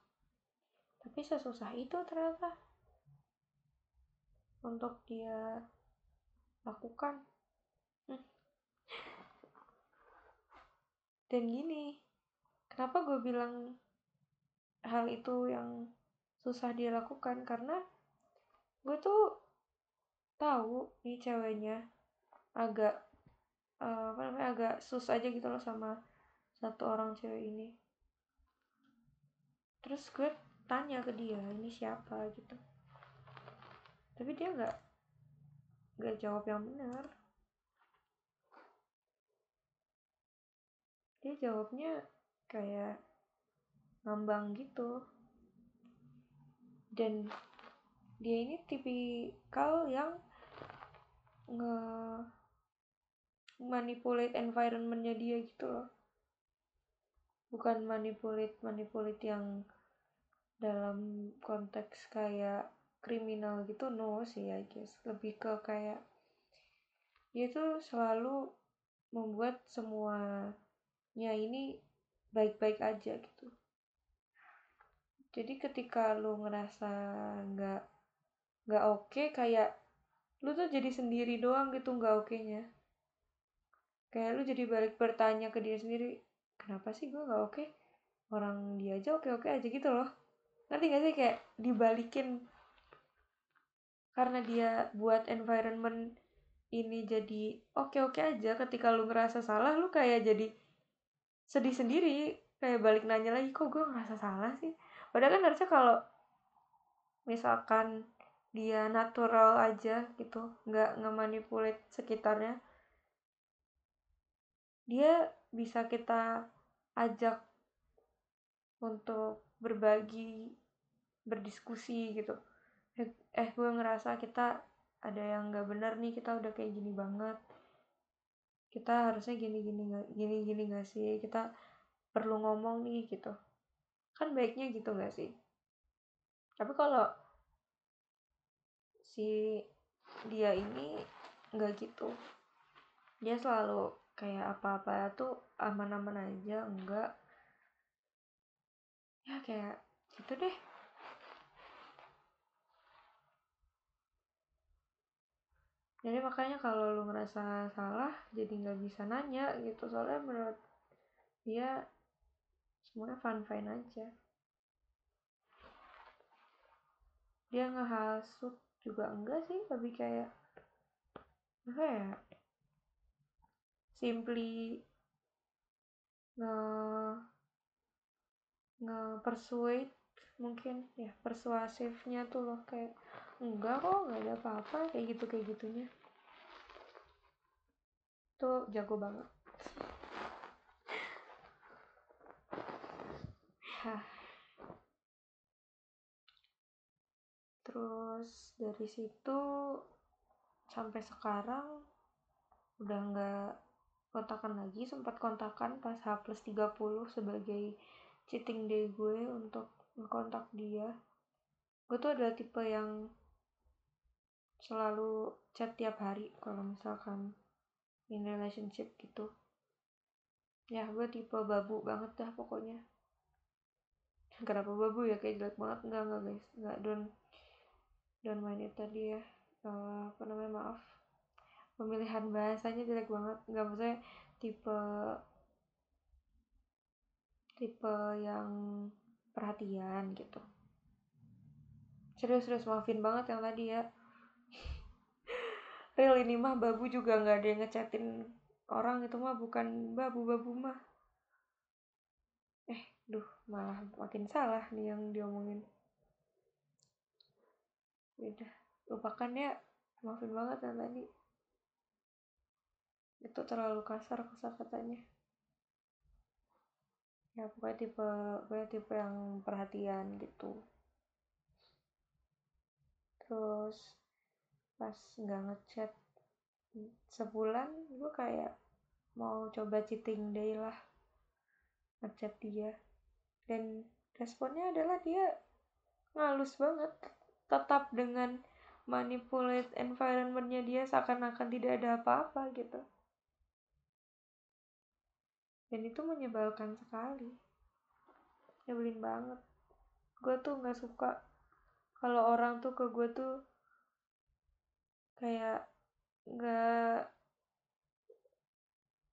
S1: Tapi sesusah itu ternyata. Untuk dia lakukan. Hmm. Dan gini kenapa gue bilang hal itu yang susah dia lakukan? Karena gue tuh tahu nih ceweknya agak uh, apa namanya agak sus aja gitu loh sama satu orang cewek ini. Terus gue tanya ke dia ini siapa? gitu. Tapi dia nggak nggak jawab yang benar dia jawabnya kayak ngambang gitu. Dan dia ini tipikal yang nge manipulate environmentnya dia gitu loh. Bukan manipulate manipulate yang dalam konteks kayak kriminal gitu no sih I guess. Lebih ke kayak dia tuh selalu membuat semuanya ini baik-baik aja gitu. Jadi ketika lu ngerasa nggak nggak oke okay, kayak lu tuh jadi sendiri doang gitu nggak oke nya kayak lu jadi balik bertanya ke dia sendiri kenapa sih gue nggak oke? Okay? orang dia aja oke oke aja gitu loh. Nanti gak sih? Kayak dibalikin. Karena dia buat environment ini jadi oke-oke aja ketika lu ngerasa salah lu kayak jadi sedih sendiri. Kayak balik nanya lagi kok gue ngerasa salah sih? Padahal kan harusnya kalau misalkan dia natural aja gitu nggak nge-manipulate sekitarnya dia bisa kita ajak untuk berbagi berdiskusi gitu. Eh, eh gue ngerasa kita ada yang nggak benar nih kita udah kayak gini banget kita harusnya gini gini gini gini gak sih? Kita perlu ngomong nih gitu. Kan baiknya gitu gak sih? Tapi kalau si dia ini nggak gitu dia selalu kayak apa-apa tuh aman-aman aja enggak. Ya kayak gitu deh jadi makanya kalau lu ngerasa salah jadi nggak bisa nanya gitu. Soalnya menurut dia semuanya fun fine aja. Dia ngehasut juga enggak sih tapi kayak apa ya simply nge nge persuade mungkin. Ya persuasifnya tuh loh kayak enggak kok nggak ada apa-apa kayak gitu kayak gitunya tuh jago banget. Terus dari situ sampai sekarang udah nggak kontakan lagi. Sempat kontakan pas H plus 30 sebagai cheating day gue untuk ngekontak dia. Gue tuh adalah tipe yang selalu chat tiap hari kalau misalkan in relationship gitu. Ya gue tipe babu banget dah pokoknya. Kenapa babu ya? Kayak jelek banget. Enggak enggak guys. Enggak don't mind it tadi ya. Uh, apa namanya? Maaf. Pemilihan bahasanya jelek banget. Enggak maksudnya tipe tipe yang perhatian gitu. Serius serius. Maafin banget yang tadi ya real ini mah babu juga nggak ada yang ngechatin orang itu mah bukan babu-babu mah. Eh duh malah makin salah nih yang diomongin. Udah lupakan ya maafin banget yang tadi. Itu terlalu kasar kosa katanya. Ya pokoknya tipe pokoknya tipe yang perhatian gitu. Terus pas nggak ngechat sebulan gue kayak mau coba cheating day lah ngechat dia. Dan responnya adalah dia ngalus banget tetap dengan manipulate environmentnya dia seakan-akan tidak ada apa-apa gitu. Dan itu menyebalkan sekali. Nyebelin banget. Gue tuh nggak suka kalau orang tuh ke gue tuh kayak nggak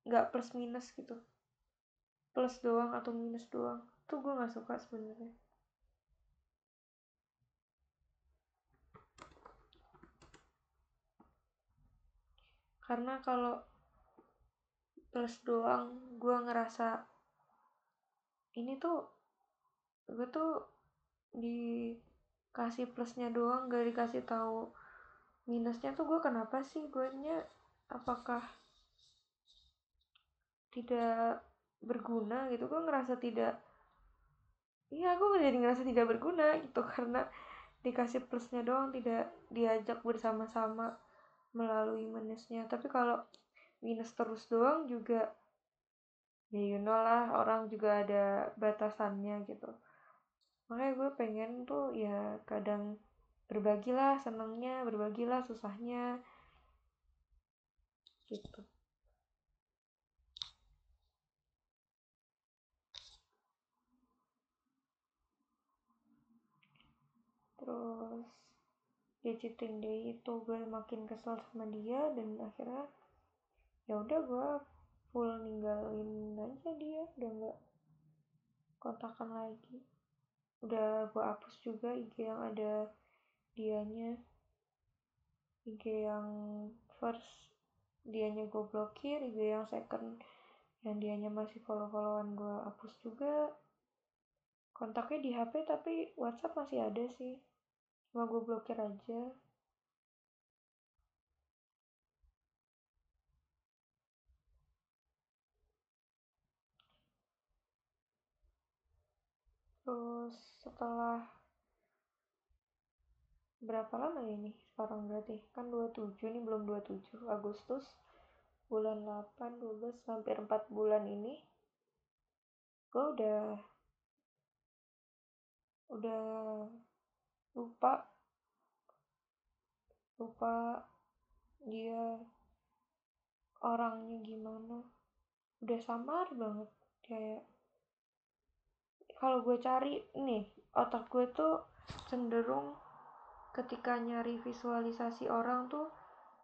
S1: nggak plus minus gitu. Plus doang atau minus doang. Tuh gue nggak suka sebenarnya. Karena kalau plus doang gue ngerasa ini tuh gue tuh dikasih plusnya doang gak dikasih tahu minusnya tuh gue kenapa sih? Gue nya apakah tidak berguna gitu? Gue ngerasa tidak iya aku jadi ngerasa tidak berguna gitu. Karena dikasih plusnya doang tidak diajak bersama-sama melalui minusnya. Tapi kalau minus terus doang juga ya you know lah orang juga ada batasannya gitu. Makanya gue pengen tuh ya kadang berbagilah senangnya berbagilah susahnya. Gitu. Terus dia cheating day itu gue makin kesel sama dia dan akhirnya ya udah gue full ninggalin aja dia udah nggak kontakan lagi. Udah gue hapus juga IG yang ada dianya. IG yang first dianya gue blokir IG yang second yang dianya masih follow-followan gue hapus juga. Kontaknya di HP tapi WhatsApp masih ada sih. Cuma gue blokir aja. Terus setelah berapa lama ya ini sekarang berarti? Kan 27 ini belum 27 Agustus bulan 8 12 hampir 4 bulan ini. Gue udah udah lupa lupa dia orangnya gimana. Udah samar banget kayak kalau gue cari nih otak gue tuh cenderung ketika nyari visualisasi orang tuh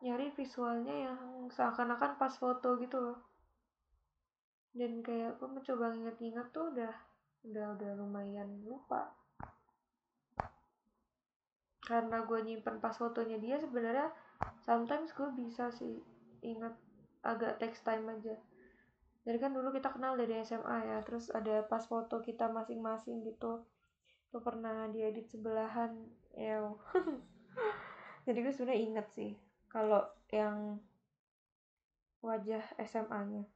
S1: nyari visualnya yang seakan-akan pas foto gitu loh. Dan kayak gue mencoba inget-inget tuh udah udah udah lumayan lupa. Karena gue nyimpen pas fotonya dia sebenarnya sometimes gue bisa sih inget agak text time aja. Jadi kan dulu kita kenal dari SMA ya terus ada pas foto kita masing-masing gitu. Tuh pernah diedit sebelahan ya jadi gue sebenarnya inget sih kalau yang wajah SMA-nya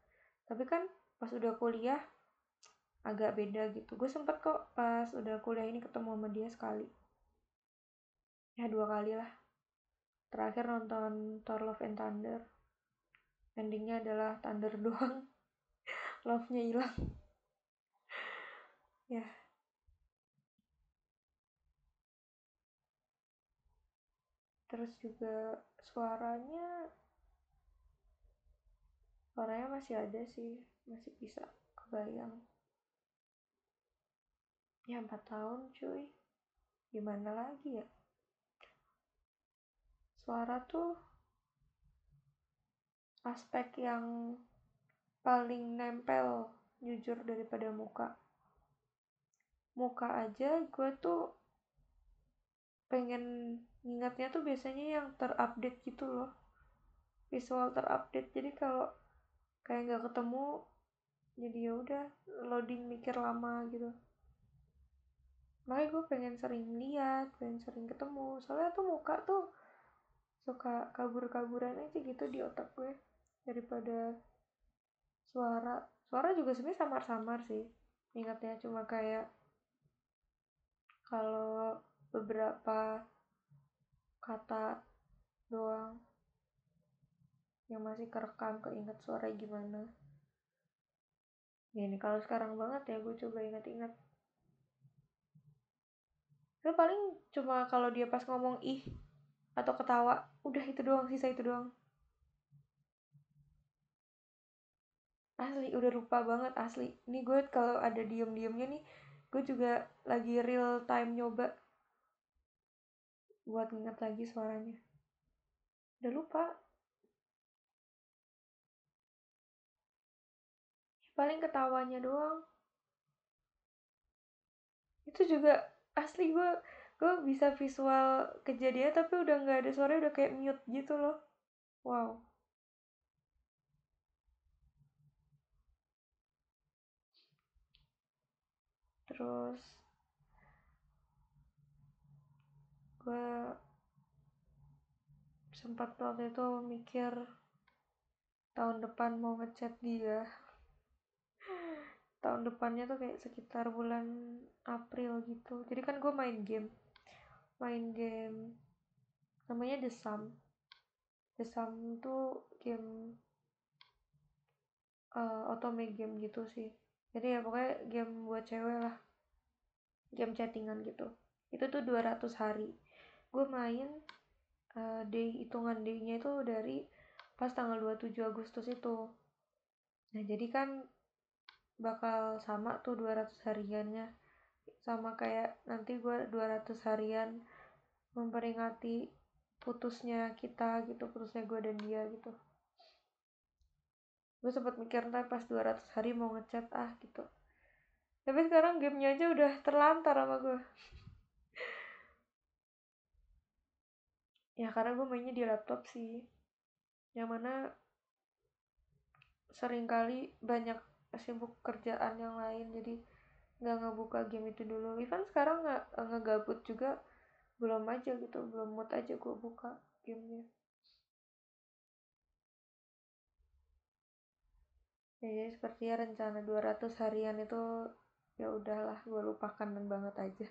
S1: tapi kan pas udah kuliah agak beda gitu. Gue sempet kok pas udah kuliah ini ketemu sama dia sekali. Ya dua kali lah. Terakhir nonton Thor Love and Thunder. Endingnya adalah Thunder doang. Love-nya hilang. Ya terus juga suaranya suaranya masih ada sih masih bisa kebayang. Ya empat tahun cuy. Gimana lagi ya? Suara tuh aspek yang paling nempel jujur daripada muka. Muka aja gue tuh pengen ingatnya tuh biasanya yang terupdate gitu loh. Visual terupdate. Jadi kalau kayak nggak ketemu jadi ya udah loading mikir lama gitu. Makanya gue pengen sering lihat pengen sering ketemu. Soalnya tuh muka tuh suka kabur-kaburan aja gitu di otak gue daripada suara. Suara juga sebenarnya samar-samar sih ingatnya. Cuma kayak kalau beberapa kata doang yang masih kerekam keinget suara gimana. Ya ini kalau sekarang banget ya gue coba ingat-ingat Lu paling cuma kalau dia pas ngomong ih atau ketawa, udah itu doang, sisa itu doang. asli udah lupa banget asli. Ini gue kalau ada diem-diemnya nih gue juga lagi real time nyoba buat nginget lagi suaranya. Udah lupa. Ya, paling ketawanya doang. Itu juga asli gue gue bisa visual kejadian tapi udah nggak ada suara udah kayak mute gitu loh. Wow. Terus gue sempat waktu itu mikir tahun depan mau ngechat dia. Tahun depannya tuh kayak sekitar bulan April gitu. Jadi kan gue main game. Main game namanya The Sum. The Sum tuh game uh, otome game gitu sih. Jadi ya pokoknya game buat cewek lah. Game chattingan gitu. Itu tuh 200 hari gue main uh, day hitungan day-nya itu dari pas tanggal 27 Agustus itu. Nah jadi kan bakal sama tuh 200 hariannya. Sama kayak nanti gue 200 harian memperingati putusnya kita gitu putusnya gue dan dia gitu. Gue sempat mikir ntar pas 200 hari mau ngechat ah gitu. Tapi sekarang gamenya aja udah terlantar sama gue ya karena gue mainnya di laptop sih. Yang mana sering kali banyak sibuk kerjaan yang lain jadi nggak ngebuka game itu dulu. Even sekarang nggak ngegabut juga belum aja gitu belum mood aja gue buka gamenya. Ya, jadi seperti ya rencana 200 harian itu ya udahlah gue lupakan banget aja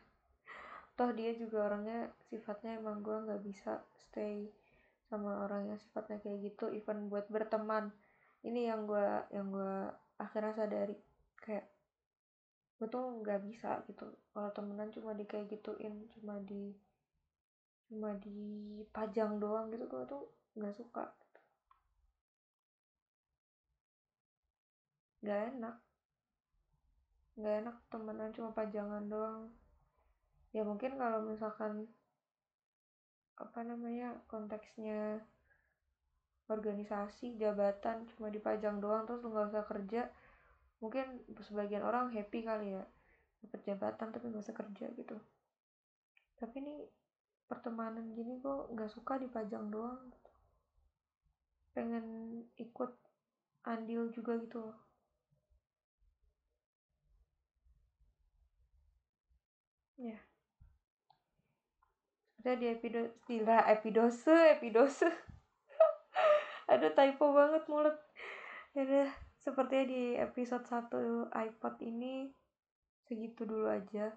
S1: toh dia juga orangnya sifatnya emang gue nggak bisa stay sama orang yang sifatnya kayak gitu even buat berteman. Ini yang gue yang gue akhirnya sadari kayak gue tuh nggak bisa gitu. Kalau temenan cuma di kayak gituin cuma di cuma dipajang doang gitu gue tuh nggak suka. Nggak enak. Nggak enak temenan cuma pajangan doang ya mungkin kalau misalkan apa namanya konteksnya organisasi jabatan cuma dipajang doang terus lu nggak usah kerja mungkin sebagian orang happy kali ya dapat jabatan tapi nggak usah kerja gitu. Tapi ini pertemanan gini kok nggak suka dipajang doang. Pengen ikut andil juga gitu. loh ya ada di episode istilah epidose epidose. Ada typo banget mulut. Ya sepertinya di episode 1 iPod ini segitu dulu aja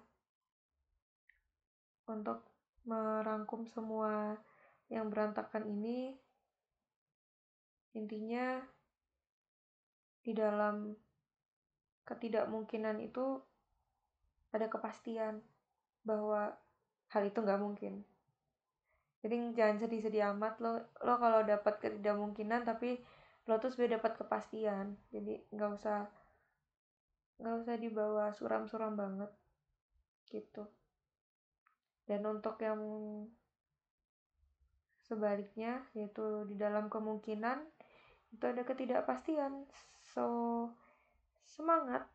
S1: untuk merangkum semua yang berantakan ini. Intinya di dalam ketidakmungkinan itu ada kepastian bahwa hal itu nggak mungkin jadi jangan sedih-sedih amat lo lo kalau dapat ketidakmungkinan tapi lo tuh sudah dapat kepastian. Jadi nggak usah nggak usah dibawa suram-suram banget gitu. Dan untuk yang sebaliknya yaitu di dalam kemungkinan itu ada ketidakpastian. So semangat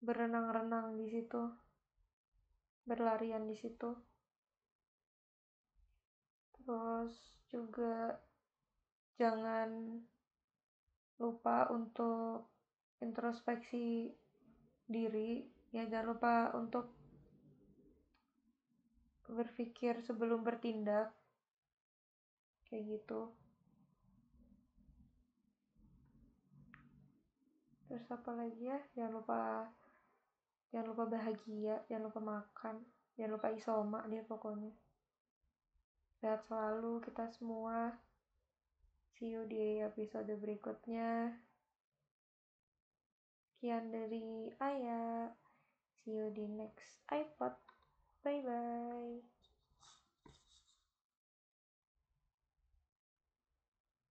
S1: berenang-renang di situ berlarian di situ terus juga jangan lupa untuk introspeksi diri ya jangan lupa untuk berpikir sebelum bertindak kayak gitu. Terus apa lagi ya? Jangan lupa jangan lupa bahagia jangan lupa makan jangan lupa isoma dia pokoknya sehat selalu kita semua. See you di episode berikutnya. Sekian dari Ayah. See you di next iPod. Bye bye